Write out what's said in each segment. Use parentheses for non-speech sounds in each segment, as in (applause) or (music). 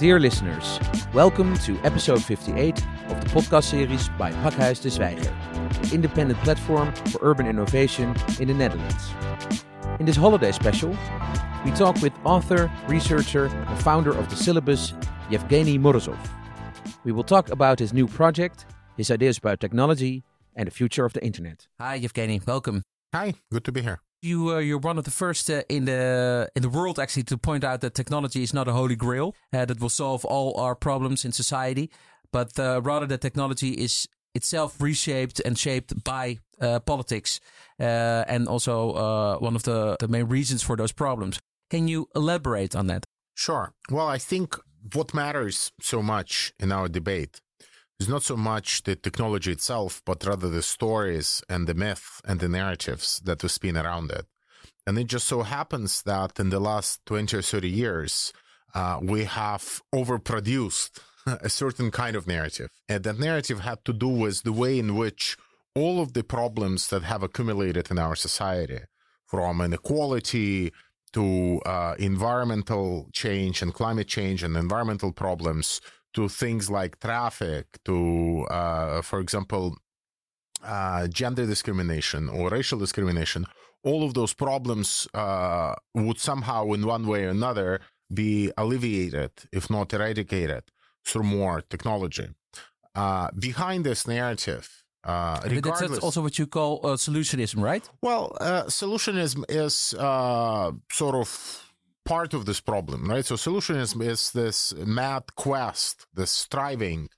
Dear listeners, welcome to episode 58 of the podcast series by Pakhuis de Zwijger, the independent platform for urban innovation in the Netherlands. In this holiday special, we talk with author, researcher, and founder of the syllabus, Evgeny Morozov. We will talk about his new project, his ideas about technology, and the future of the internet. Hi, Evgeny. Welcome. Hi, good to be here. You uh, you're one of the first uh, in the in the world actually to point out that technology is not a holy grail uh, that will solve all our problems in society, but uh, rather that technology is itself reshaped and shaped by uh, politics, uh, and also one of the the main reasons for those problems. Can you elaborate on that? Sure. Well, I think what matters so much in our debate is not so much the technology itself, but rather the stories and the myth and the narratives that we spin around it. And it just so happens that in the last 20 or 30 years, uh, we have overproduced (laughs) a certain kind of narrative. And that narrative had to do with the way in which all of the problems that have accumulated in our society, from inequality to uh, environmental change and climate change and environmental problems, to things like traffic, to, uh, for example, uh, gender discrimination or racial discrimination, all of those problems uh, would somehow, in one way or another, be alleviated, if not eradicated, through more technology. Uh, behind this narrative, uh, that's also what you call uh, solutionism, right? Well, uh, solutionism is uh, sort of part of this problem, right? So solutionism is this mad quest, this striving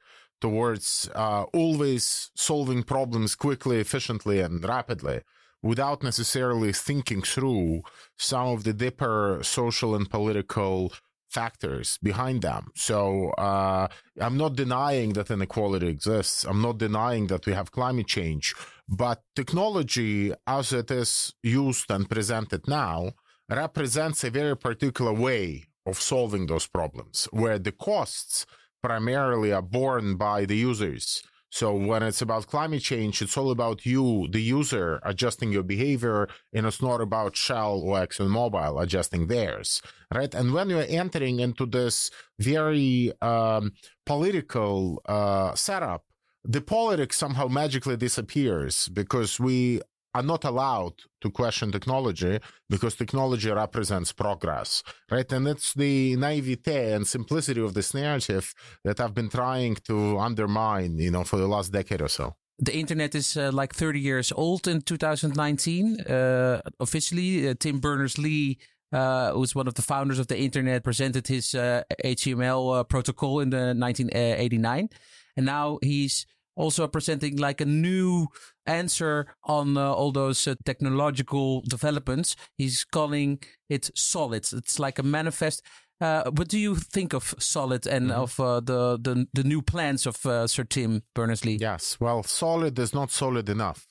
towards uh, always solving problems quickly, efficiently, and rapidly without necessarily thinking through some of the deeper social and political factors behind them. So uh, I'm not denying that inequality exists. I'm not denying that we have climate change. But technology, as it is used and presented now, represents a very particular way of solving those problems, where the costs primarily are borne by the users. So when it's about climate change, it's all about you, the user, adjusting your behavior, and it's not about Shell or ExxonMobil adjusting theirs, right? And when you're entering into this very um, political uh, setup, the politics somehow magically disappears because we are not allowed to question technology because technology represents progress, right? And it's the naivete and simplicity of this narrative that I've been trying to undermine, you know, for the last decade or so. The internet is uh, like 30 years old in 2019. Uh, officially, uh, Tim Berners Lee uh, who's one of the founders of the internet, presented his HTML uh, uh, protocol in the 1989, and now he's also presenting like a new answer on uh, all those uh, technological developments. He's calling it solid. It's like a manifest. Uh, what do you think of Solid and mm -hmm. of uh, the, the the new plans of uh, Sir Tim Berners Lee? Yes, well, Solid is not solid enough.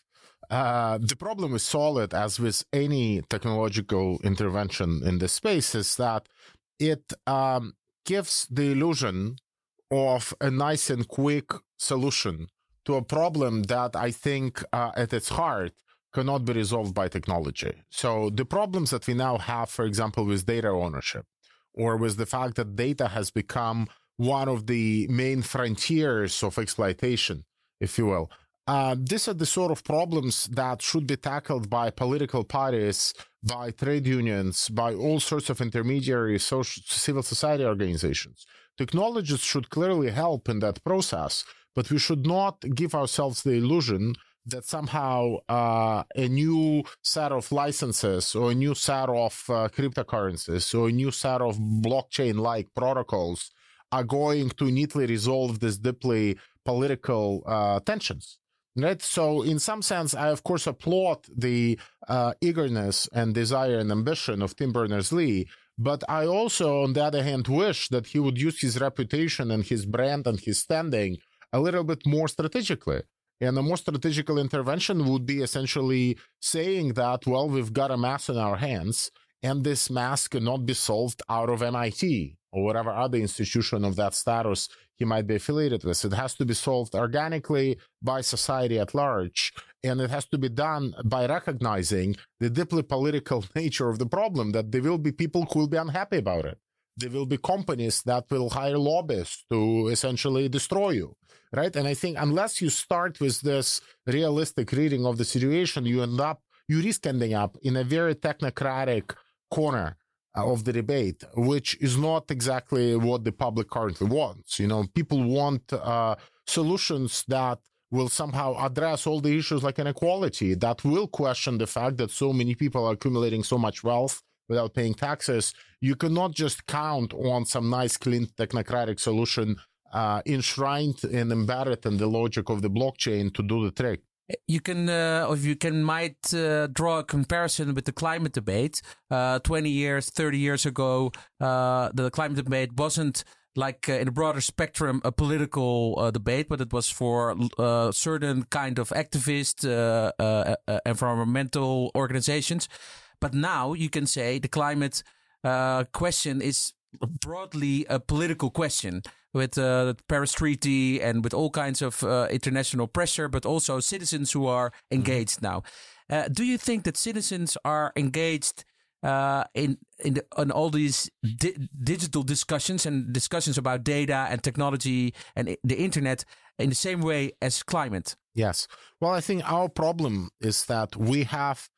Uh, the problem with Solid, as with any technological intervention in this space, is that it um, gives the illusion of a nice and quick solution to a problem that I think uh, at its heart cannot be resolved by technology. So the problems that we now have, for example, with data ownership, or with the fact that data has become one of the main frontiers of exploitation, if you will. Uh, these are the sort of problems that should be tackled by political parties, by trade unions, by all sorts of intermediary social, civil society organizations. Technologists should clearly help in that process but we should not give ourselves the illusion that somehow uh, a new set of licenses or a new set of uh, cryptocurrencies or a new set of blockchain like protocols are going to neatly resolve these deeply political uh, tensions. Right. So, in some sense, I of course applaud the uh, eagerness and desire and ambition of Tim Berners Lee. But I also, on the other hand, wish that he would use his reputation and his brand and his standing a little bit more strategically. And a more strategical intervention would be essentially saying that, well, we've got a mass in our hands, and this mass cannot be solved out of MIT or whatever other institution of that status he might be affiliated with. It has to be solved organically by society at large. And it has to be done by recognizing the deeply political (laughs) nature of the problem, that there will be people who will be unhappy about it. There will be companies that will hire lobbyists to essentially destroy you right? And i think unless you start with this realistic reading of the situation you end up you risk ending up in a very technocratic corner uh, of the debate which is not exactly what the public currently wants. You know people want uh, solutions that will somehow address all the issues like inequality that will question the fact that so many people are accumulating so much wealth without paying taxes, you cannot just count on some nice, clean technocratic solution uh, enshrined and embedded in the logic of the blockchain to do the trick. You can, uh, or you can, might uh, draw a comparison with the climate debate. Uh, Twenty years, thirty years ago, uh, the climate debate wasn't like uh, in a broader spectrum a political uh, debate, but it was for uh, certain kind of activist environmental organizations. But now you can say the climate uh, question is broadly a political question with uh, the Paris Treaty and with all kinds of uh, international pressure, but also citizens who are mm-hmm. engaged now. Uh, do you think that citizens are engaged uh, in in, the, in, all these di digital discussions and discussions about data and technology and the internet in the same way as climate? Yes. Well, I think our problem is that we have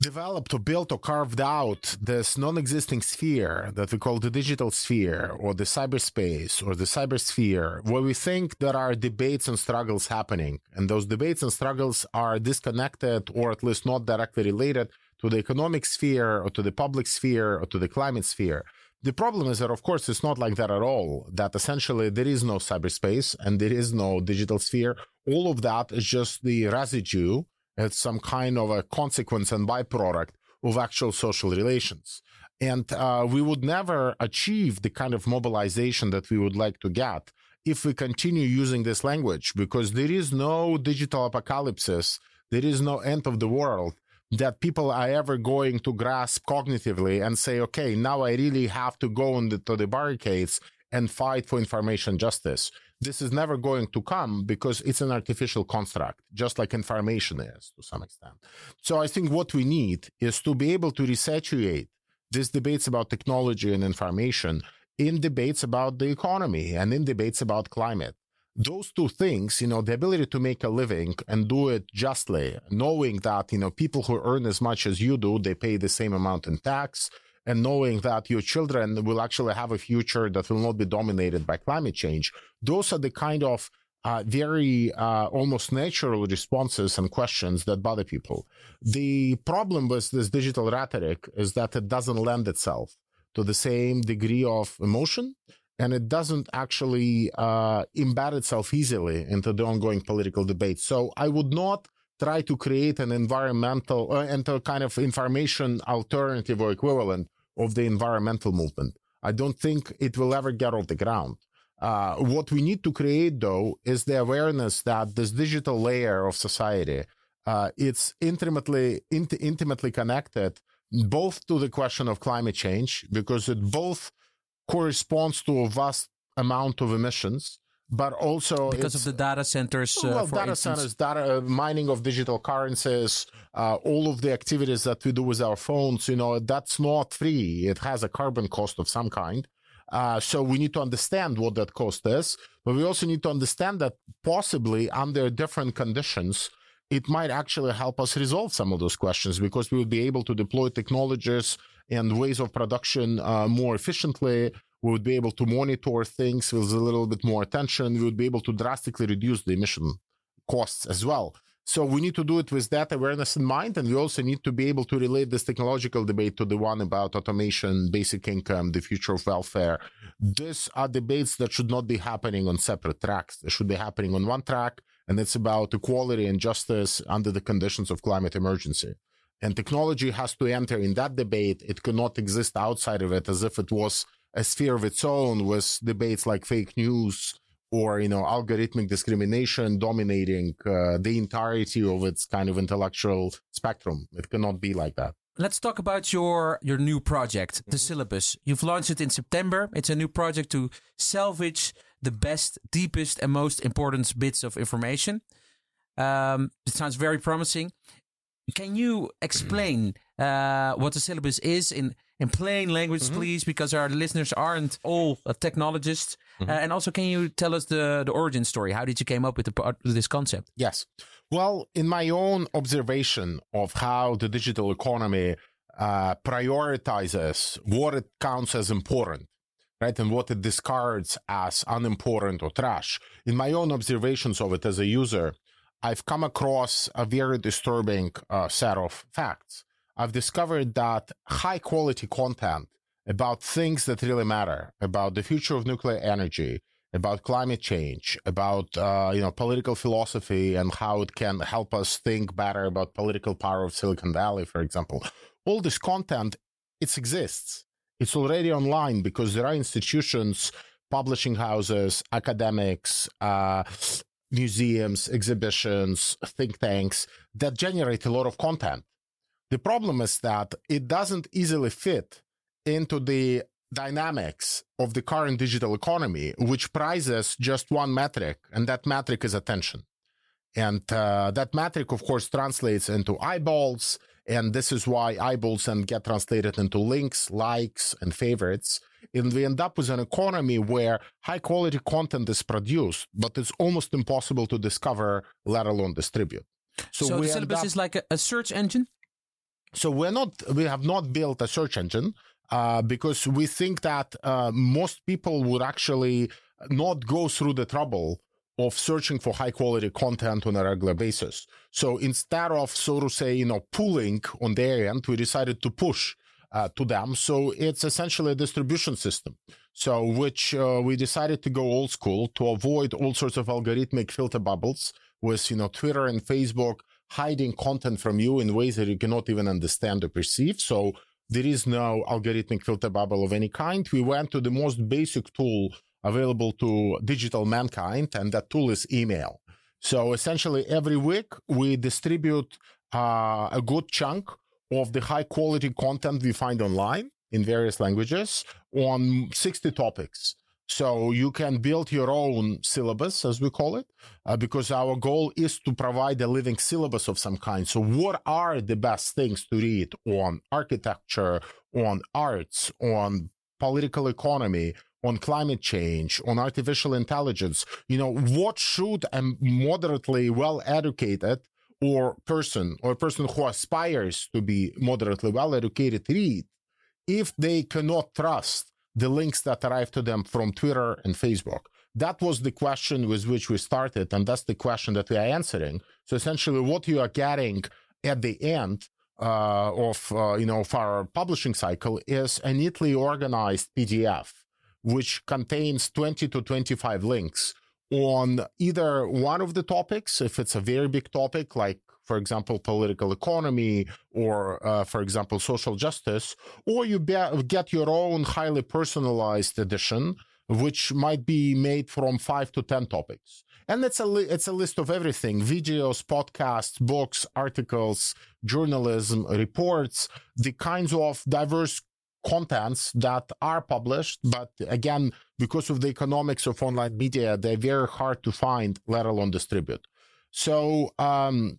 developed or built or carved out this non-existing sphere that we call the digital sphere or the cyberspace or the cybersphere where we think there are debates and struggles happening and those debates and struggles are disconnected or at least not directly related to the economic sphere or to the public sphere or to the climate sphere the problem is that of course it's not like that at all that essentially there is no cyberspace and there is no digital sphere all of that is just the residue it's some kind of a consequence and byproduct of actual social relations. And uh, we would never achieve the kind of mobilization that we would like to get if we continue using this language, because there is no digital apocalypse, there is no end of the world that people are ever going to grasp cognitively and say, okay, now I really have to go into the, the barricades and fight for information justice this is never going to come because it's an artificial construct, just like information is to some extent. So I think what we need is to be able to resaturate these debates about technology and information in debates about the economy and in debates about climate. Those two things, you know, the ability to make a living and do it justly, knowing that, you know, people who earn as much as you do, they pay the same amount in tax, and knowing that your children will actually have a future that will not be dominated by climate change. Those are the kind of uh, very uh, almost natural responses and questions that bother people. The problem with this digital rhetoric is that it doesn't lend itself to the same degree of emotion and it doesn't actually uh, embed itself easily into the ongoing political debate. So I would not try to create an environmental uh, and a kind of information alternative or equivalent of the environmental movement. I don't think it will ever get off the ground. Uh, what we need to create, though, is the awareness that this digital layer of society uh, it's intimately int- intimately connected both to the question of climate change because it both corresponds to a vast amount of emissions but also because of the data centers. Uh, well, data instance. centers, data uh, mining of digital currencies, uh, all of the activities that we do with our phones. You know, that's not free. It has a carbon cost of some kind. Uh, so we need to understand what that cost is, but we also need to understand that possibly under different conditions, it might actually help us resolve some of those questions because we would be able to deploy technologies and ways of production uh, more efficiently we would be able to monitor things with a little bit more attention. We would be able to drastically reduce the emission costs as well. So we need to do it with that awareness in mind. And we also need to be able to relate this technological debate to the one about automation, basic income, the future of welfare. These are debates that should not be happening on separate tracks. They should be happening on one track. And it's about equality and justice under the conditions of climate emergency. And technology has to enter in that debate. It cannot exist outside of it as if it was a sphere of its own with debates like fake news or you know algorithmic discrimination dominating uh, the entirety of its kind of intellectual spectrum. It cannot be like that. Let's talk about your your new project the mm-hmm. syllabus. You've launched it in september. It's a new project to salvage the best deepest and most important bits of information. Um, it sounds very promising can you explain uh, what the syllabus is in in plain language, Mm-hmm. please, because our listeners aren't all technologists. Mm-hmm. Uh, and also, can you tell us the the origin story? How did you came up with the part- this concept? Yes. Well, in my own observation of how the digital economy uh, prioritizes what it counts as important, right, and what it discards as unimportant or trash, in my own observations of it as a user, I've come across a very disturbing uh, set of facts. I've discovered that high quality content about things that really matter, about the future of nuclear energy, about climate change, about uh, you know political philosophy and how it can help us think better about political power of Silicon Valley, for example. All this content, it exists. It's already online because there are institutions, publishing houses, academics, uh, museums, exhibitions, think tanks that generate a lot of content. The problem is that it doesn't easily fit into the dynamics of the current digital economy, which prizes just one metric, and that metric is attention. And uh, that metric, of course, translates into eyeballs. And this is why eyeballs then get translated into links, likes, and favorites. And we end up with an economy where high quality content is produced, but it's almost impossible to discover, let alone distribute. So, the end syllabus up- is like a, a search engine. so we're not we have not built a search engine uh, because we think that uh, most people would actually not go through the trouble of searching for high quality content on a regular basis. So instead of so to say, you know, pulling on their end, we decided to push uh, to them. So it's essentially a distribution system. So which uh, we decided to go old school to avoid all sorts of algorithmic filter bubbles with you know Twitter and Facebook hiding content from you in ways that you cannot even understand or perceive. So there is no algorithmic filter bubble of any kind. We went to the most basic tool available to digital mankind, and that tool is email. So essentially, every week we distribute uh, a good chunk of the high quality content we find online in various languages on 60 topics. So you can build your own syllabus, as we call it, uh, because our goal is to provide a living syllabus of some kind. So, what are the best things to read on architecture, on arts, on political economy, on climate change, on artificial intelligence? You know, what should a moderately well educated or person or a person who aspires to be moderately well educated read if they cannot trust the links that arrive to them from Twitter and Facebook? That was the question with which we started, and that's the question that we are answering. So essentially, what you are getting at the end uh, of uh, you know of our publishing cycle is a neatly organized PDF, which contains 20 to 25 links on either one of the topics, if it's a very big topic like for example, political economy or, uh, for example, social justice, or you be- get your own highly personalized edition, which might be made from five to 10 topics. And it's a, li- it's a list of everything videos, podcasts, books, articles, journalism, reports, the kinds of diverse contents that are published. But again, because of the economics of online media, they're very hard to find, let alone distribute. So, um,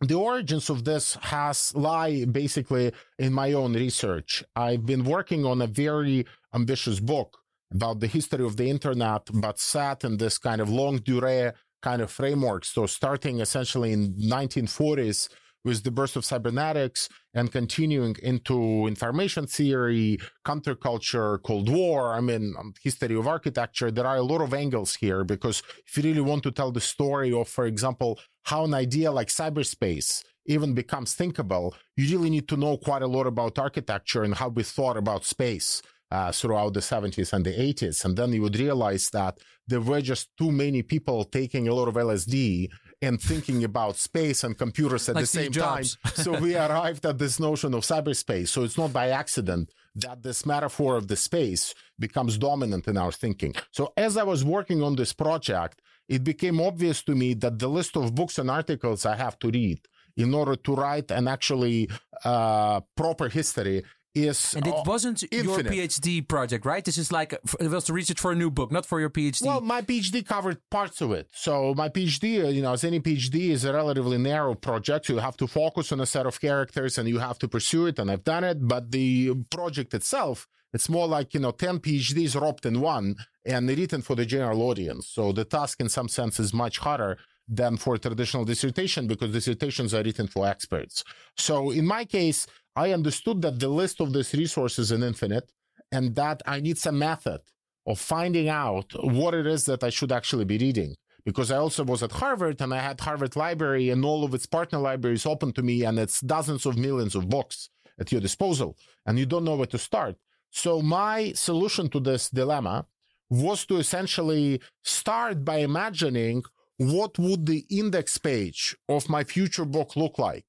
the origins of this has lie basically in my own research. I've been working on a very ambitious book about the history of the internet, but set in this kind of longue durée kind of framework. So starting essentially in 1940s with the birth of cybernetics and continuing into information theory, counterculture, Cold War, I mean, um, history of architecture. There are a lot of angles here because if you really want to tell the story of, for example, how an idea like cyberspace even becomes thinkable, you really need to know quite a lot about architecture and how we thought about space. Uh, throughout the 70s and the 80s. And then you would realize that there were just too many people taking a lot of LSD and thinking about space and computers at Like the Steve same time. So we (laughs) arrived at this notion of cyberspace. So it's not by accident that this metaphor of the space becomes dominant in our thinking. So as I was working on this project, it became obvious to me that the list of books and articles I have to read in order to write an actually uh, proper history is and it wasn't infinite. your PhD project, right? This is like it was the research for a new book, not for your PhD. Well, my PhD covered parts of it. So my PhD, uh, you know, as any PhD, is a relatively narrow project. You have to focus on a set of characters and you have to pursue it. And I've done it. But the project itself, it's more like you know, ten PhDs roped in one and written for the general audience. So the task, in some sense, is much harder than for traditional dissertation because dissertations are written for experts. So in my case, I understood that the list of these resources is infinite and that I need some method of finding out what it is that I should actually be reading. Because I also was at Harvard and I had Harvard Library and all of its partner libraries open to me and it's dozens of millions of books at your disposal and you don't know where to start. So my solution to this dilemma was to essentially start by imagining what would the index page of my future book look like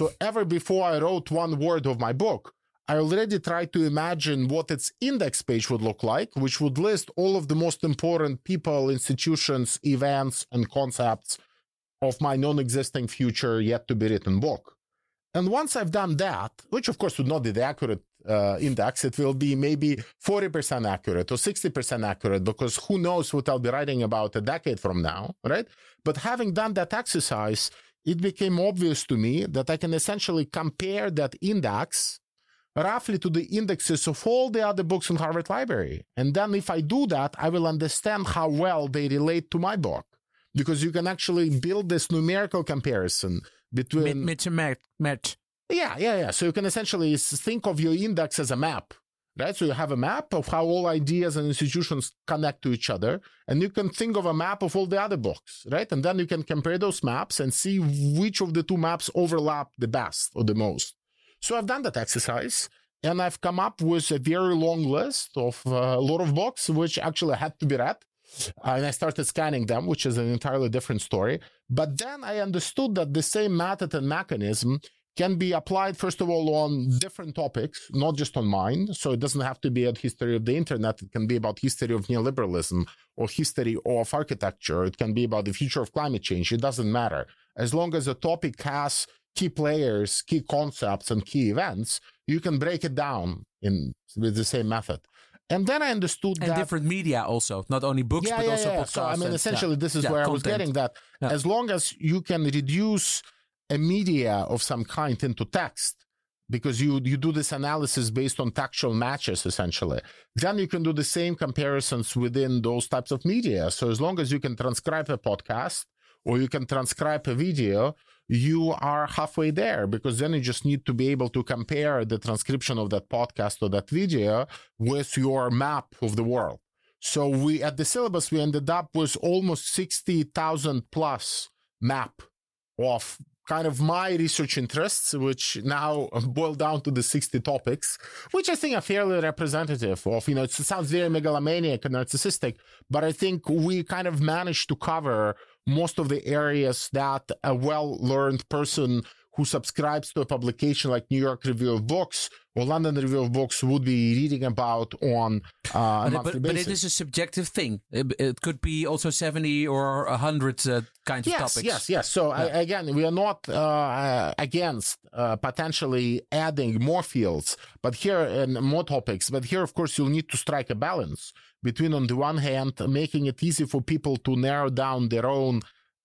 so ever before I wrote one word of my book, I already tried to imagine what its index page would look like, which would list all of the most important people, institutions, events, and concepts of my non existing future yet to be written book. And once I've done that, which of course would not be the accurate uh, index, it will be maybe 40% accurate or 60% accurate because who knows what I'll be writing about a decade from now, right? But having done that exercise, it became obvious to me that I can essentially compare that index roughly to the indexes of all the other books in Harvard Library. And then if I do that, I will understand how well they relate to my book. Because you can actually build this numerical comparison between mid to match. Yeah, yeah, yeah. So you can essentially think of your index as a map right? So you have a map of how all ideas and institutions connect to each other, and you can think of a map of all the other books, right? And then you can compare those maps and see which of the two maps overlap the best or the most. So I've done that exercise, and I've come up with a very long list of uh, a lot of books which actually had to be read. And I started scanning them, which is an entirely different story. But then I understood that the same method and mechanism can be applied, first of all, on different topics, not just on mine. So it doesn't have to be a history of the internet. It can be about history of neoliberalism or history of architecture. It can be about the future of climate change. It doesn't matter. As long as the topic has key players, key concepts, and key events, you can break it down in with the same method. And then I understood and that different media also, not only books yeah, but yeah, also yeah. podcasts. So I mean, and, essentially, this is where content. I was getting that. As long as you can reduce a media of some kind into text because you you do this analysis based on textual matches essentially. Then you can do the same comparisons within those types of media. So as long as you can transcribe a podcast or you can transcribe a video you are halfway there because then you just need to be able to compare the transcription of that podcast or that video with your map of the world. So we at the syllabus we ended up with almost 60,000 plus map of kind of my research interests, which now boil down to the 60 topics, which I think are fairly representative of, you know, it sounds very megalomaniac and narcissistic, but I think we kind of managed to cover most of the areas that a well learned person who subscribes to a publication like New York Review of Books or London Review of Books would be reading about on uh, a but, monthly but, basis. but it is a subjective thing. It, it could be also 70 or 100 uh, kinds yes, of topics. Yes, yes. So yeah. I, again, we are not uh, against uh, potentially adding more fields, but here and more topics. But here, of course, you'll need to strike a balance between, on the one hand, making it easy for people to narrow down their own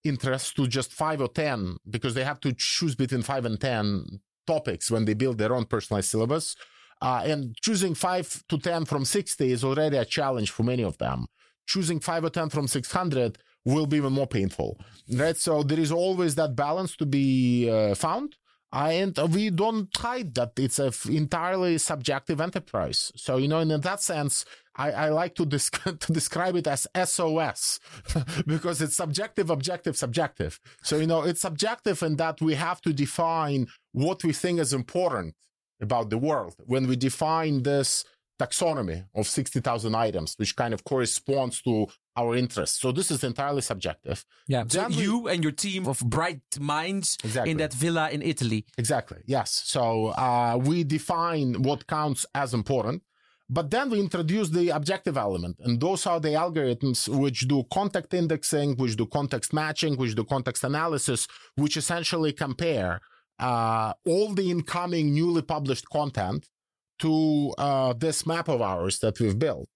interests to just five or ten because they have to choose between five and ten topics when they build their own personalized syllabus. Uh, and choosing five to 10 from 60 is already a challenge for many of them. Choosing five or 10 from 600 will be even more painful, right? So there is always that balance to be uh, found. And we don't hide that it's an entirely subjective enterprise. So, you know, in that sense, I, I like to, (laughs) to describe it as SOS (laughs) because it's subjective, objective, subjective. So, you know, it's subjective in that we have to define what we think is important about the world when we define this taxonomy of 60,000 items, which kind of corresponds to our interests. So this is entirely subjective. Yeah. So we, you and your team of bright minds exactly. in that villa in Italy. Exactly. Yes. So uh, we define what counts as important. But then we introduce the objective element, and those are the algorithms which do context indexing, which do context matching, which do context analysis, which essentially compare uh, all the incoming newly published content to uh, this map of ours that we've built.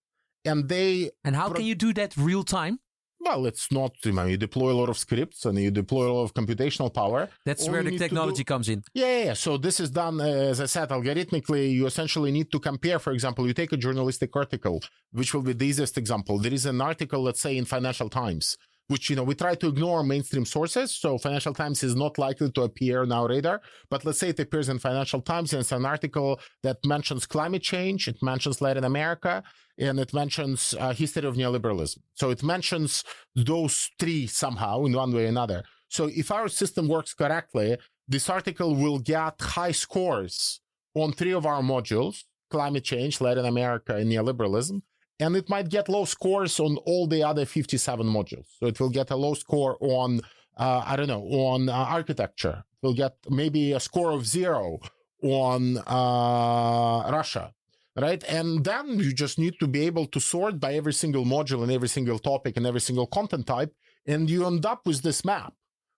And they. And how pro- can you do that real time? Well, it's not, you know, you deploy a lot of scripts and you deploy a lot of computational power. That's All where the technology do- comes in. Yeah, yeah, yeah. So this is done, uh, as I said, algorithmically. You essentially need to compare. For example, you take a journalistic article, which will be the easiest example. There is an article, let's say, in Financial Times, which you know we try to ignore mainstream sources. So Financial Times is not likely to appear on our radar. But let's say it appears in Financial Times, and it's an article that mentions climate change. It mentions Latin America, and it mentions uh, history of neoliberalism. So it mentions those three somehow in one way or another. So if our system works correctly, this article will get high scores on three of our modules climate change, Latin America, and neoliberalism. And it might get low scores on all the other 57 modules. So it will get a low score on, uh, I don't know, on uh, architecture. It will get maybe a score of zero on uh, Russia, right? And then you just need to be able to sort by every single module and every single topic and every single content type. And you end up with this map.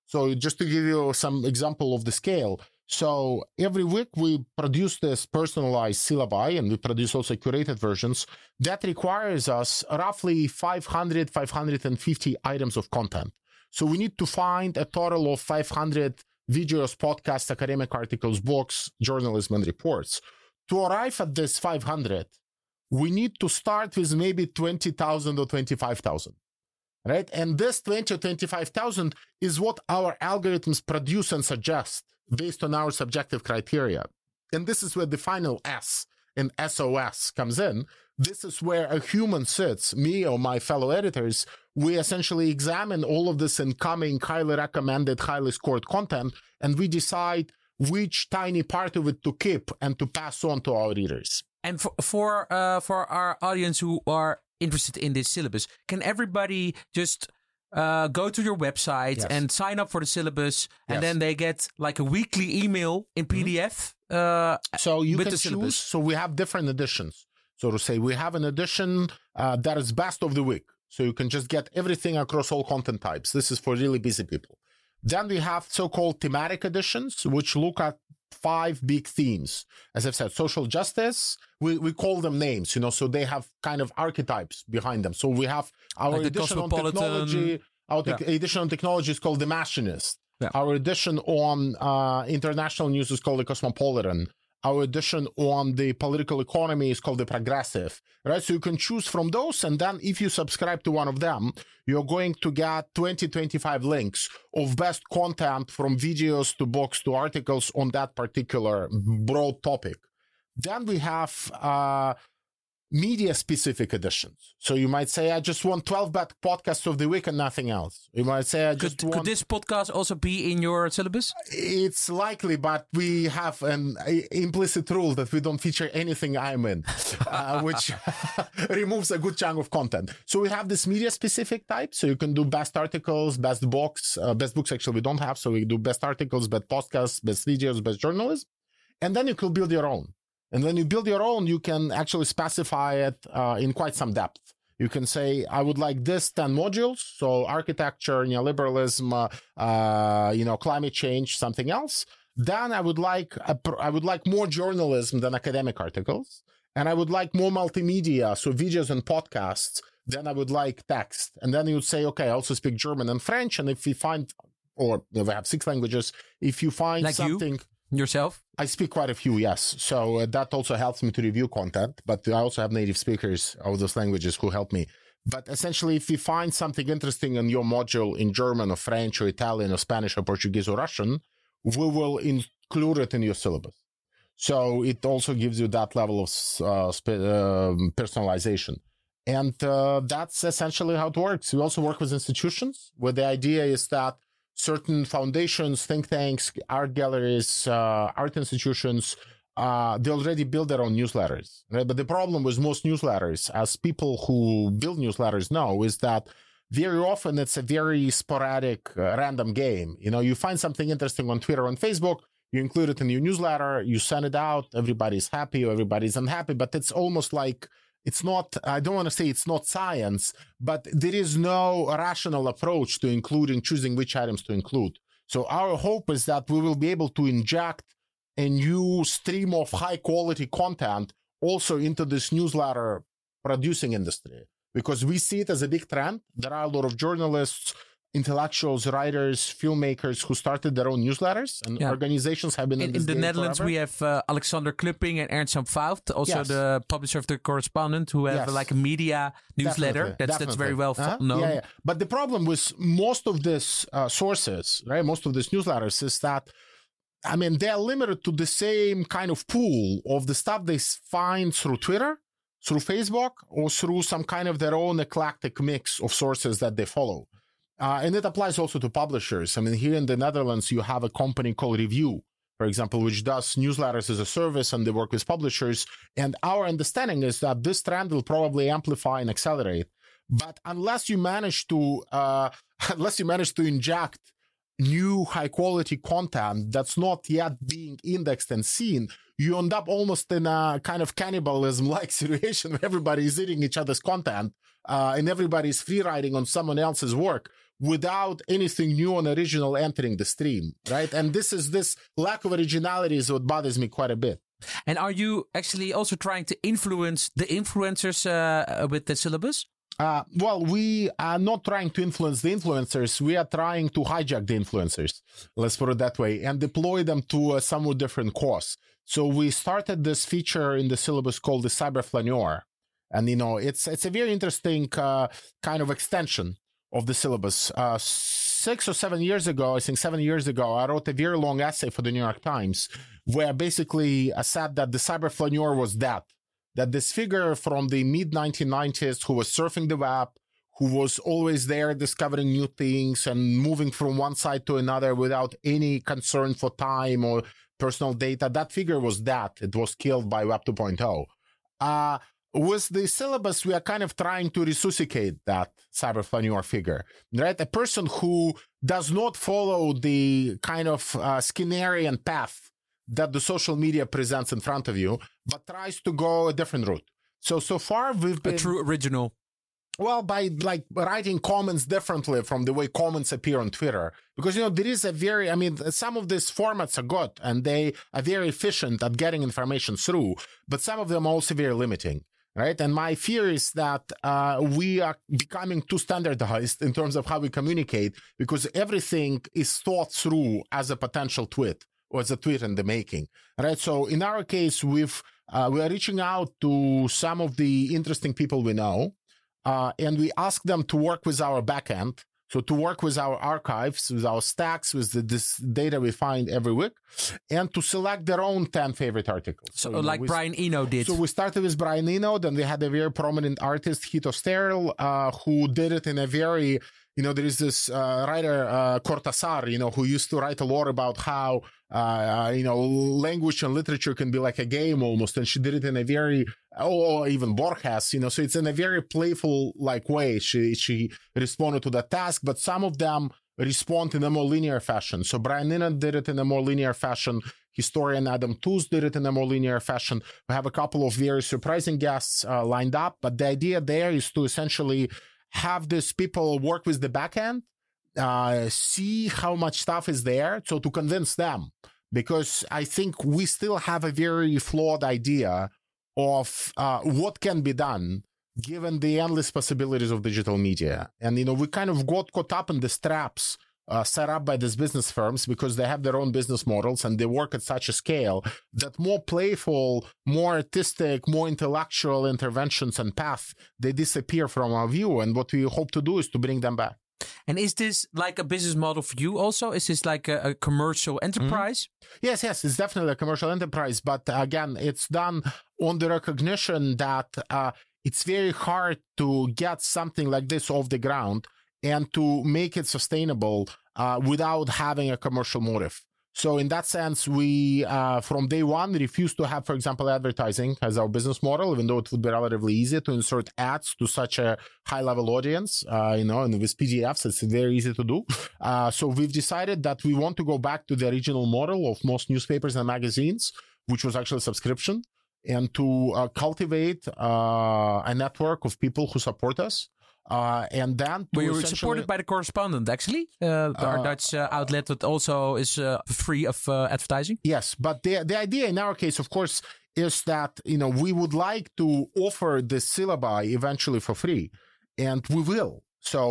So just to give you some example of the scale. So every week we produce this personalized syllabi and we produce also curated versions that requires us roughly 500, 550 items of content. So we need to find a total of 500 videos, podcasts, academic articles, books, journalism, and reports. To arrive at this 500, we need to start with maybe 20,000 or 25,000 right? And this 20 or 25,000 is what our algorithms produce and suggest based on our subjective criteria. And this is where the final S in SOS comes in. This is where a human sits, me or my fellow editors. We essentially examine all of this incoming, highly recommended, highly scored content, and we decide which tiny part of it to keep and to pass on to our readers. And for for uh, for our audience who are interested in this syllabus, can everybody just uh, go to your website Yes. and sign up for the syllabus, and Yes. then they get like a weekly email in PDF? Uh, So you with can the choose. So we have different editions. So to say, we have an edition uh, that is best of the week. So you can just get everything across all content types. This is for really busy people. Then we have so-called thematic editions, which look at five big themes. As I've said, social justice. We, we call them names, you know, so they have kind of archetypes behind them. So we have our Like edition on technology. Our tech- edition on technology is called the Machinist. Yeah. Our edition on uh, international news is called the Cosmopolitan. Our edition on the political economy is called the Progressive, right? So you can choose from those. And then if you subscribe to one of them, you're going to get 20, 25 links of best content from videos to books to articles on that particular broad topic. Then we have uh, media specific editions. So you might say, I just want 12 bad podcasts of the week and nothing else. You might say, I just could, want could this podcast also be in your syllabus? it's likely, but we have an implicit rule that we don't feature anything I'm in, (laughs) uh, which (laughs) removes a good chunk of content. So we have this media specific type. So you can do best articles, best books, uh, best books actually we don't have. So we do best articles, best podcasts, best videos, best journalism. And then you could build your own. And when you build your own, you can actually specify it uh, in quite some depth. You can say, I would like this 10 modules. So architecture, neoliberalism, uh, uh, you know, climate change, something else. Then I would like, a, I would like more journalism than academic articles. And I would like more multimedia. So videos and podcasts. Then I would like text. And then you would say, okay, I also speak German and French. And if we find, or if we have six languages, if you find Like you? Yourself? I speak quite a few, yes. So uh, that also helps me to review content, but I also have native speakers of those languages who help me. But essentially, if you find something interesting in your module in German or French or Italian or Spanish or Portuguese or Russian, we will include it in your syllabus. So it also gives you that level of uh, um personalization. And uh, that's essentially how it works. We also work with institutions where the idea is that certain foundations, think tanks, art galleries, uh, art institutions, uh, they already build their own newsletters. Right? But the problem with most newsletters, as people who build newsletters know, is that very often it's a very sporadic, uh, random game. You know, you find something interesting on Twitter, on Facebook, you include it in your newsletter, you send it out, everybody's happy everybody's unhappy, but it's almost like it's not, I don't want to say it's not science, but there is no rational approach to including, choosing which items to include. So our hope is that we will be able to inject a new stream of high quality content also into this newsletter producing industry because we see it as a big trend. There are a lot of journalists, intellectuals, writers, filmmakers who started their own newsletters, and yeah. organizations have been in, in, in the Netherlands. Forever. We have uh, Alexander Klöpping and Ernst-Jan Pfauth, also yes. the publisher of the Correspondent, who have yes. like a media newsletter. Definitely. That's Definitely. that's very well uh-huh. known. Yeah, yeah, but the problem with most of these uh, sources, right, most of these newsletters, is that. I mean, they are limited to the same kind of pool of the stuff they find through Twitter, through Facebook, or through some kind of their own eclectic mix of sources that they follow. Uh, and it applies also to publishers. I mean, here in the Netherlands, you have a company called Revue, for example, which does newsletters as a service and they work with publishers. And our understanding is that this trend will probably amplify and accelerate. But unless you manage to, uh, (laughs) unless you manage to inject new high quality content that's not yet being indexed and seen, you end up almost in a kind of cannibalism (laughs) like situation where everybody is eating each other's content uh, and everybody's free riding on someone else's work without anything new and original entering the stream, right? And this is this lack of originality is what bothers me quite a bit. And are you actually also trying to influence the influencers uh, with the syllabus? Uh, well, we are not trying to influence the influencers. We are trying to hijack the influencers, let's put it that way, and deploy them to a somewhat different course. So we started this feature in the syllabus called the Cyber Flaneur. And, you know, it's, it's a very interesting uh, kind of extension of the syllabus. Uh, six or seven years ago, I think seven years ago, I wrote a very long essay for the New York Times where basically I said that the cyber flaneur was that, that this figure from the mid 1990s who was surfing the web, who was always there discovering new things and moving from one side to another without any concern for time or personal data, that figure was that. It was killed by Web 2.0. Uh, with the syllabus, we are kind of trying to resuscitate that cyber flaneur figure, right? A person who does not follow the kind of uh, Skinnerian path that the social media presents in front of you, but tries to go a different route. So, so far we've been a true original. Well, by like writing comments differently from the way comments appear on Twitter, because you know there is a very, I mean, some of these formats are good and they are very efficient at getting information through, but some of them are also very limiting right? And my fear is that uh, we are becoming too standardized in terms of how we communicate because everything is thought through as a potential tweet or as a tweet in the making, right? So in our case, we've uh, we are reaching out to some of the interesting people we know, uh, and we ask them to work with our backend so to work with our archives, with our stacks, with the, this data we find every week, and to select their own 10 favorite articles. So, so like know, we, Brian Eno did. So we started with Brian Eno, then we had a very prominent artist, Hito Steyerl, uh, who did it in a very you know, there is this uh, writer, uh, Cortázar, you know, who used to write a lot about how, uh, you know, language and literature can be like a game almost. And she did it in a very, or even Borges, you know, so it's in a very playful like way. She, she responded to the task, but some of them respond in a more linear fashion. So Brian Eno did it in a more linear fashion. Historian Adam Tooze did it in a more linear fashion. We have a couple of very surprising guests uh, lined up, but the idea there is to essentially have these people work with the backend, uh, see how much stuff is there, so to convince them. Because I think we still have a very flawed idea of uh, what can be done given the endless possibilities of digital media. And, you know, we kind of got caught up in the straps uh, set up by these business firms because they have their own business models and they work at such a scale that more playful, more artistic, more intellectual interventions and paths they disappear from our view. And what we hope to do is to bring them back. And is this like a business model for you also? Is this like a, a commercial enterprise? Mm-hmm. Yes, yes, it's definitely a commercial enterprise. But again, it's done on the recognition that uh, it's very hard to get something like this off the ground and to make it sustainable uh, without having a commercial motive. So in that sense, we uh, from day one refused to have, for example, advertising as our business model, even though it would be relatively easy to insert ads to such a high-level audience. Uh, you know, and with PDFs, it's very easy to do. Uh, so we've decided that we want to go back to the original model of most newspapers and magazines, which was actually subscription, and to uh, cultivate uh, a network of people who support us Uh, and then we were supported by the correspondent, actually, uh, our uh, Dutch uh, outlet that also is uh, free of uh, advertising. Yes, but the the idea in our case, of course, is that you know we would like to offer the syllabi eventually for free, and we will. So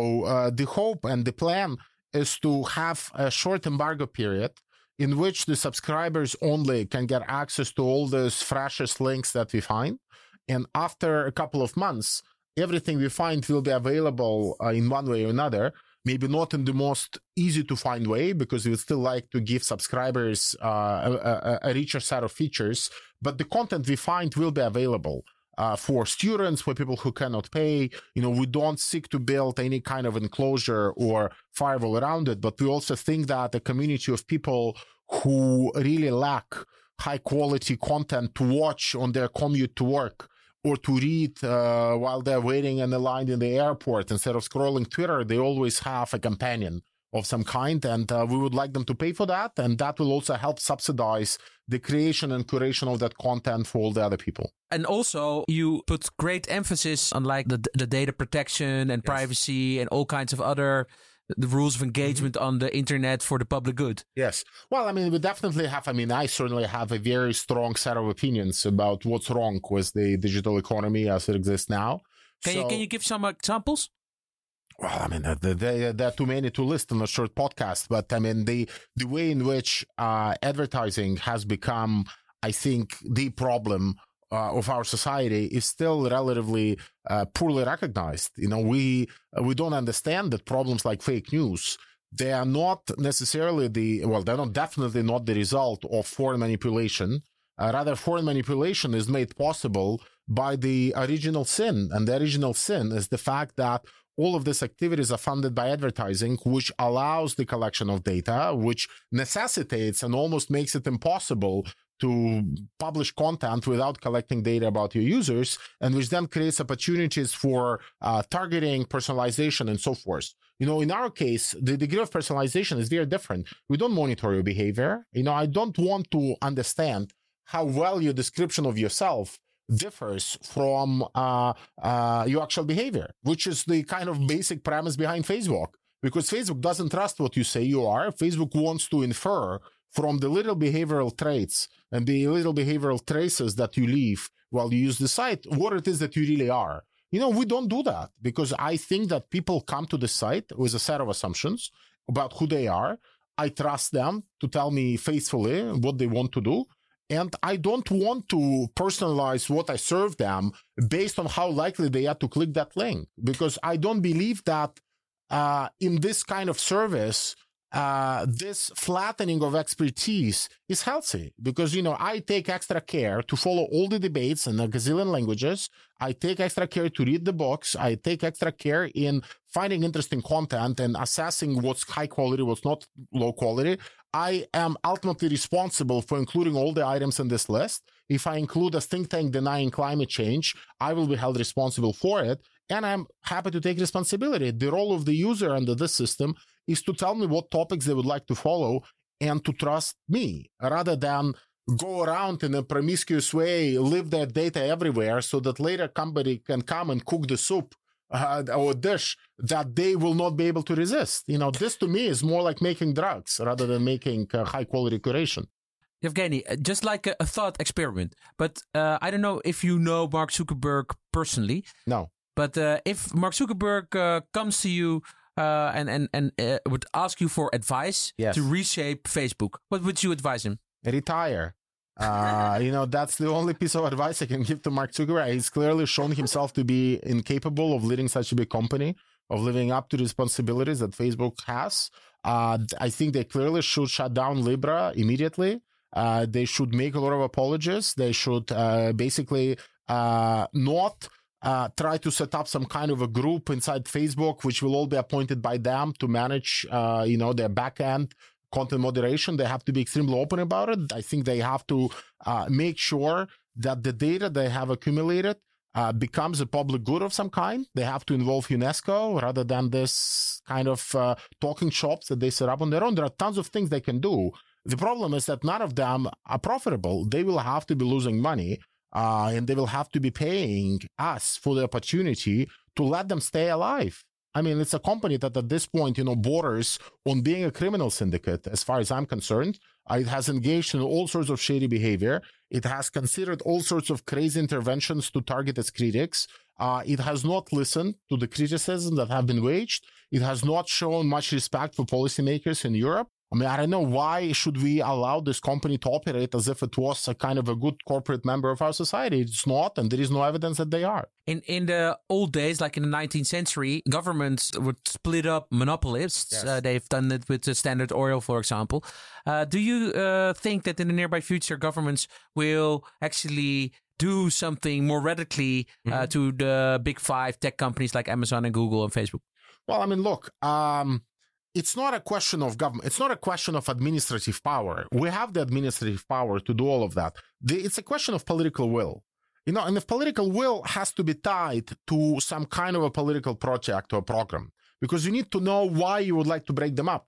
the hope and the plan is to have a short embargo period in which the subscribers only can get access to all those freshest links that we find. And after a couple of months, everything we find will be available uh, in one way or another. Maybe not in the most easy to find way because we would still like to give subscribers uh, a, a, richer set of features, but the content we find will be available uh, for students, for people who cannot pay. You know, we don't seek to build any kind of enclosure or firewall around it, but we also think that a community of people who really lack high quality content to watch on their commute to work or to read uh, while they're waiting in the line in the airport instead of scrolling Twitter, they always have a companion of some kind. And uh, we would like them to pay for that. And that will also help subsidize the creation and curation of that content for all the other people. And also, you put great emphasis on like the, the data protection and yes. privacy and all kinds of other the rules of engagement mm-hmm. on the internet for the public good. Yes. Well, I mean, we definitely have, I mean, I certainly have a very strong set of opinions about what's wrong with the digital economy as it exists now. Can so, you can you give some examples? well, I mean, there, there are too many to list in a short podcast, but I mean, the the way in which uh, advertising has become, I think, the problem uh, of our society is still relatively uh, poorly recognized. You know, we uh, we don't understand that problems like fake news they are not necessarily the well, they're not definitely not the result of foreign manipulation. Uh, rather, foreign manipulation is made possible by the original sin, and the original sin is the fact that all of these activities are funded by advertising, which allows the collection of data, which necessitates and almost makes it impossible to publish content without collecting data about your users, and which then creates opportunities for uh, targeting, personalization, and so forth. You know, in our case, the degree of personalization is very different. We don't monitor your behavior. You know, I don't want to understand how well your description of yourself differs from uh, uh, your actual behavior, which is the kind of basic premise behind Facebook. Because Facebook doesn't trust what you say you are. Facebook wants to infer from the little behavioral traits and the little behavioral traces that you leave while you use the site what it is that you really are. You know, we don't do that because I think that people come to the site with a set of assumptions about who they are. I trust them to tell me faithfully what they want to do. And I don't want to personalize what I serve them based on how likely they are to click that link because I don't believe that uh, in this kind of service, uh, this flattening of expertise is healthy because you know I take extra care to follow all the debates in a gazillion languages. I take extra care to read the books. I take extra care in finding interesting content and assessing what's high quality, what's not low quality. I am ultimately responsible for including all the items in this list. If I include a think tank denying climate change, I will be held responsible for it. And I'm happy to take responsibility. The role of the user under this system is to tell me what topics they would like to follow and to trust me rather than go around in a promiscuous way, leave their data everywhere so that later somebody can come and cook the soup uh, or dish that they will not be able to resist. You know, this to me is more like making drugs rather than making uh, high quality curation. Evgeny, uh, just like a, a thought experiment, but uh, I don't know if you know Mark Zuckerberg personally. No. But uh, if Mark Zuckerberg uh, comes to you uh, and and and uh, would ask you for advice yes. to reshape Facebook, what would you advise him? Retire. Uh, (laughs) you know, that's the only piece of advice I can give to Mark Zuckerberg. He's clearly shown himself to be incapable of leading such a big company, of living up to the responsibilities that Facebook has. Uh, I think they clearly should shut down Libra immediately. Uh, they should make a lot of apologies. They should uh, basically uh, not uh, try to set up some kind of a group inside Facebook, which will all be appointed by them to manage, uh, you know, their backend content moderation. They have to be extremely open about it. I think they have to uh, make sure that the data they have accumulated uh, becomes a public good of some kind. They have to involve UNESCO rather than this kind of uh, talking shops that they set up on their own. There are tons of things they can do. The problem is that none of them are profitable. They will have to be losing money uh, and they will have to be paying us for the opportunity to let them stay alive. I mean, it's a company that at this point, you know, borders on being a criminal syndicate, as far as I'm concerned. Uh, it has engaged in all sorts of shady behavior. It has considered all sorts of crazy interventions to target its critics. Uh, it has not listened to the criticism that have been waged. It has not shown much respect for policymakers in Europe. I mean, I don't know why should we allow this company to operate as if it was a kind of a good corporate member of our society. It's not, and there is no evidence that they are. In in the old days, like in the 19th century, governments would split up monopolists. Yes. Uh, they've done it with the Standard Oil, for example. Uh, do you uh, think that in the nearby future, governments will actually do something more radically uh, to the big five tech companies like Amazon and Google and Facebook? Well, I mean, look, um, it's not a question of government. It's not a question of administrative power. We have the administrative power to do all of that. It's a question of political will. You know, and if political will has to be tied to some kind of a political project or program, because you need to know why you would like to break them up.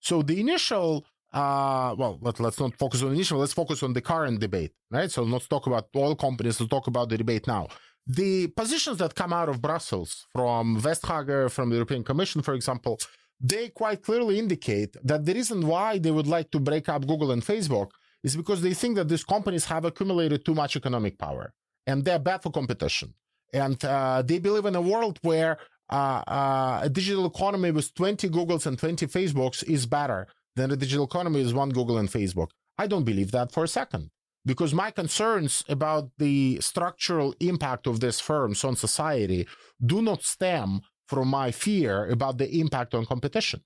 So the initial, uh, well, let, let's not focus on initial. Let's focus on the current debate, right? So let's talk about oil companies. Let's talk about the debate now. The positions that come out of Brussels from Vestager, from the European Commission, for example, they quite clearly indicate that the reason why they would like to break up Google and Facebook is because they think that these companies have accumulated too much economic power and they're bad for competition. And uh, they believe in a world where uh, uh, a digital economy with 20 Googles and 20 Facebooks is better than a digital economy with one Google and Facebook. I don't believe that for a second because my concerns about the structural impact of these firms on society do not stem from my fear about the impact on competition.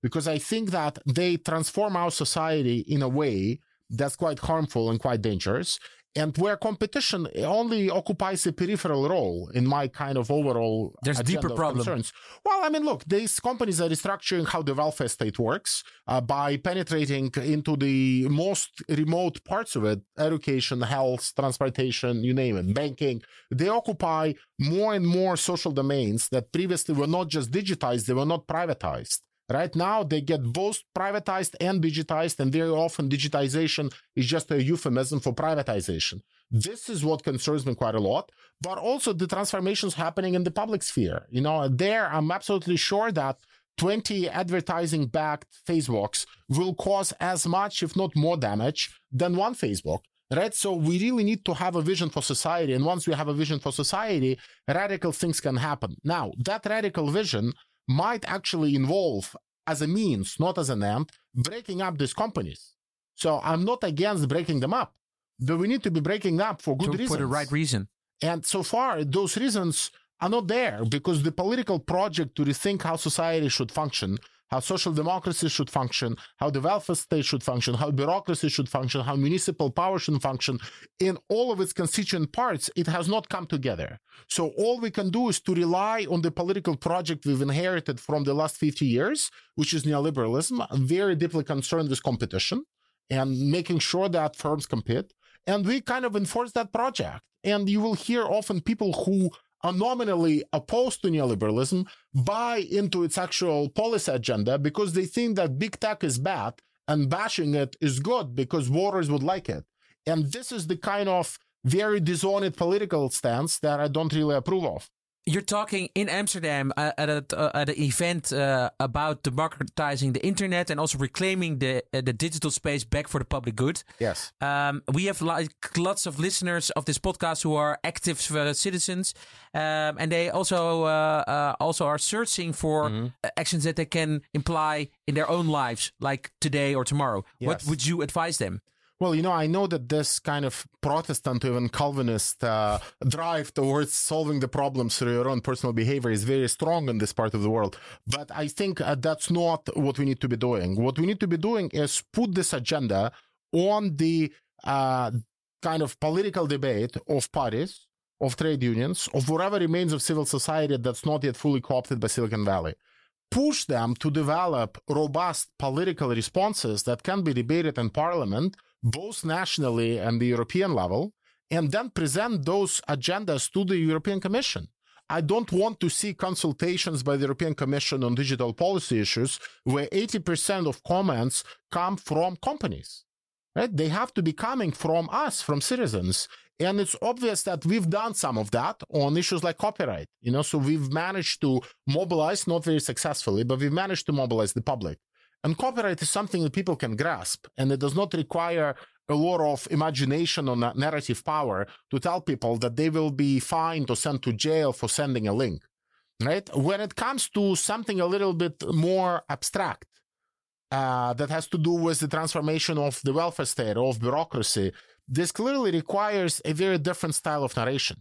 Because I think that they transform our society in a way that's quite harmful and quite dangerous, and where competition only occupies a peripheral role in my kind of overall There's deeper of problem. concerns. Well, I mean, look, these companies are restructuring how the welfare state works uh, by penetrating into the most remote parts of it education, health, transportation, you name it, banking. They occupy more and more social domains that previously were not just digitized, they were not privatized. Right now, they get both privatized and digitized, and very often digitization is just a euphemism for privatization. This is what concerns me quite a lot, but also the transformations happening in the public sphere. You know, there I'm absolutely sure that 20 advertising backed Facebooks will cause as much, if not more damage than one Facebook. Right. So we really need to have a vision for society. And once we have a vision for society, radical things can happen. Now, that radical vision might actually involve as a means, not as an end, breaking up these companies. So I'm not against breaking them up, but we need to be breaking up for good To- reasons. for the right reason. And so far, those reasons are not there because the political project to rethink how society should function, how social democracy should function, how the welfare state should function, how bureaucracy should function, how municipal power should function, in all of its constituent parts, it has not come together. So all we can do is to rely on the political project we've inherited from the last 50 years, which is neoliberalism, very deeply concerned with competition and making sure that firms compete. And we kind of enforce that project. And you will hear often people who are nominally opposed to neoliberalism buy into its actual policy agenda because they think that big tech is bad and bashing it is good because voters would like it. And this is the kind of very dishonored political stance that I don't really approve of. You're talking in Amsterdam uh, at a uh, at an event uh, about democratizing the internet and also reclaiming the uh, the digital space back for the public good. Yes. Um, we have like lots of listeners of this podcast who are active citizens, um, and they also uh, uh, also are searching for Mm-hmm. uh, actions that they can imply in their own lives, like today or tomorrow. What would you advise them? Well, you know, I know that this kind of Protestant, even Calvinist uh, drive towards solving the problems through your own personal behavior is very strong in this part of the world. But I think uh, that's not what we need to be doing. What we need to be doing is put this agenda on the uh, kind of political debate of parties, of trade unions, of whatever remains of civil society that's not yet fully co opted by Silicon Valley push them to develop robust political responses that can be debated in parliament, both nationally and the European level, and then present those agendas to the European Commission. I don't want to see consultations by the European Commission on digital policy issues where 80% of comments come from companies. right? They have to be coming from us, from citizens. And it's obvious that we've done some of that on issues like copyright, you know, so we've managed to mobilize, not very successfully, but we've managed to mobilize the public. And copyright is something that people can grasp, and it does not require a lot of imagination or narrative power to tell people that they will be fined or sent to jail for sending a link, right? When it comes to something a little bit more abstract, uh, that has to do with the transformation of the welfare state, or of bureaucracy, this clearly requires a very different style of narration.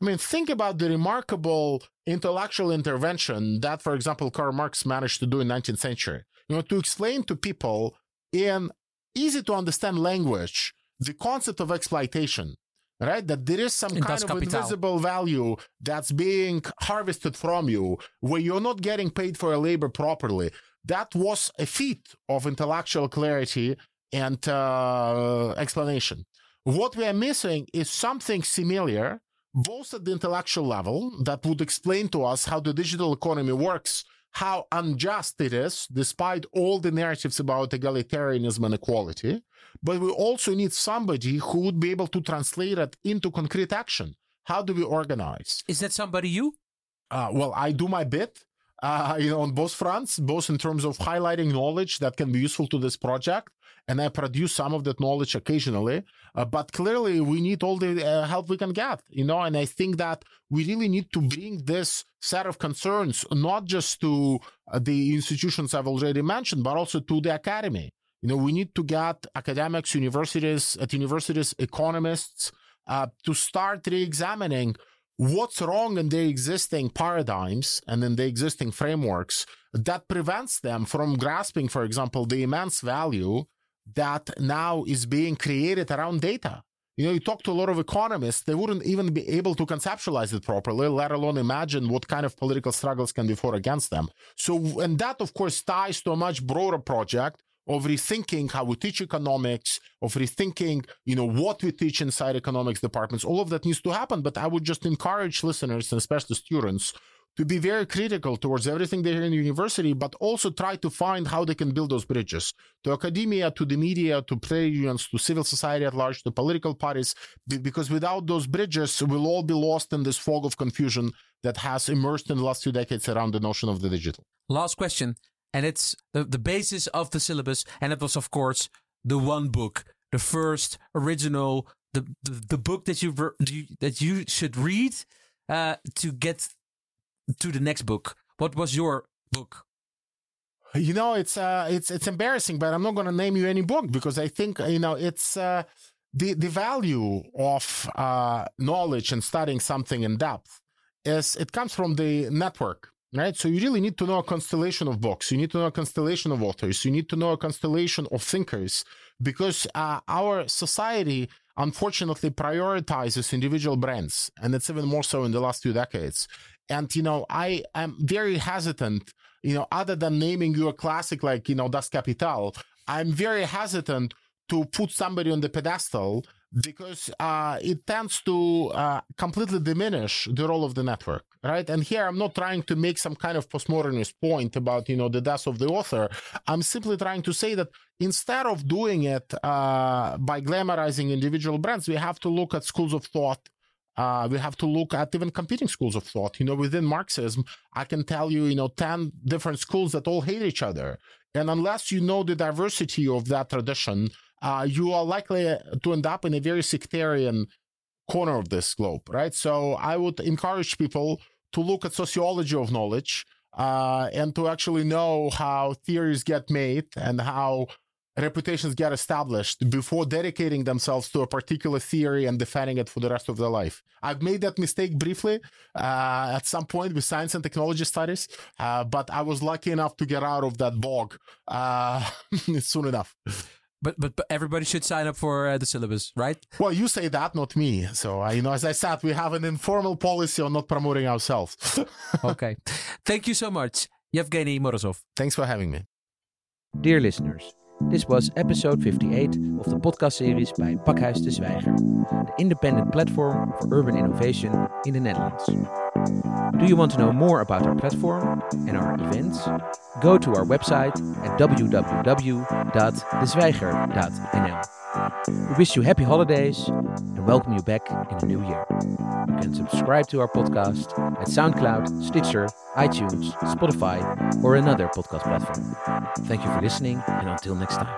I mean, think about the remarkable intellectual intervention that, for example, Karl Marx managed to do in 19th century. You know, to explain to people in easy to understand language the concept of exploitation, right? That there is some in kind of capital. invisible value that's being harvested from you where you're not getting paid for your labor properly. That was a feat of intellectual clarity and uh, explanation. What we are missing is something similar, both at the intellectual level, that would explain to us how the digital economy works, how unjust it is, despite all the narratives about egalitarianism and equality. But we also need somebody who would be able to translate it into concrete action. How do we organize? Is that somebody you? Uh, well, I do my bit. Uh, (laughs) you know, on both fronts, both in terms of highlighting knowledge that can be useful to this project, and I produce some of that knowledge occasionally. Uh, but clearly, we need all the uh, help we can get, you know. And I think that we really need to bring this set of concerns not just to uh, the institutions I've already mentioned, but also to the academy. You know, we need to get academics, universities, at universities, economists uh, to start re-examining what's wrong in the existing paradigms and in the existing frameworks that prevents them from grasping, for example, the immense value that now is being created around data. You know, you talk to a lot of economists, they wouldn't even be able to conceptualize it properly, let alone imagine what kind of political struggles can be fought against them. So, and that, of course, ties to a much broader project of rethinking how we teach economics, of rethinking, you know, what we teach inside economics departments. All of that needs to happen. But I would just encourage listeners and especially students to be very critical towards everything they hear in university, but also try to find how they can build those bridges to academia, to the media, to trade unions, to civil society at large, to political parties, because without those bridges, we'll all be lost in this fog of confusion that has emerged in the last few decades around the notion of the digital. Last question, and it's the, the basis of the syllabus, and it was, of course, the one book, the first original, the, the, the book that you, that you should read uh, to get to the next book. What was your book? You know, it's uh, it's it's embarrassing, but I'm not going to name you any book because I think you know it's uh, the the value of uh, knowledge and studying something in depth is it comes from the network, right? So you really need to know a constellation of books. You need to know a constellation of authors. You need to know a constellation of thinkers because uh, our society unfortunately prioritizes individual brands, and it's even more so in the last few decades. And, you know, I am very hesitant, you know, other than naming you a classic like, you know, Das Kapital, I'm very hesitant to put somebody on the pedestal because uh, it tends to uh, completely diminish the role of the network, right? And here I'm not trying to make some kind of postmodernist point about, you know, the death of the author. I'm simply trying to say that instead of doing it uh, by glamorizing individual brands, we have to look at schools of thought uh, we have to look at even competing schools of thought. You know, within Marxism, I can tell you, you know, 10 different schools that all hate each other. And unless you know the diversity of that tradition, uh, you are likely to end up in a very sectarian corner of this globe, right? So I would encourage people to look at sociology of knowledge uh, and to actually know how theories get made and how reputations get established before dedicating themselves to a particular theory and defending it for the rest of their life. I've made that mistake briefly uh, at some point with science and technology studies, uh, but I was lucky enough to get out of that bog uh, (laughs) soon enough. But, but, but everybody should sign up for uh, the syllabus, right? Well, you say that, not me. So uh, you know, as I said, we have an informal policy on not promoting ourselves. (laughs) okay, thank you so much, Evgeny Morozov. Thanks for having me, dear listeners. This was episode 58 of the podcast series bij Pakhuis de Zwijger, the independent platform for urban innovation in the Netherlands. Do you want to know more about our platform and our events? Go to our website at www.dezwijger.nl. We wish you happy holidays and welcome you back in the new year. You can subscribe to our podcast at SoundCloud, Stitcher, iTunes, Spotify, or another podcast platform. Thank you for listening and until next time.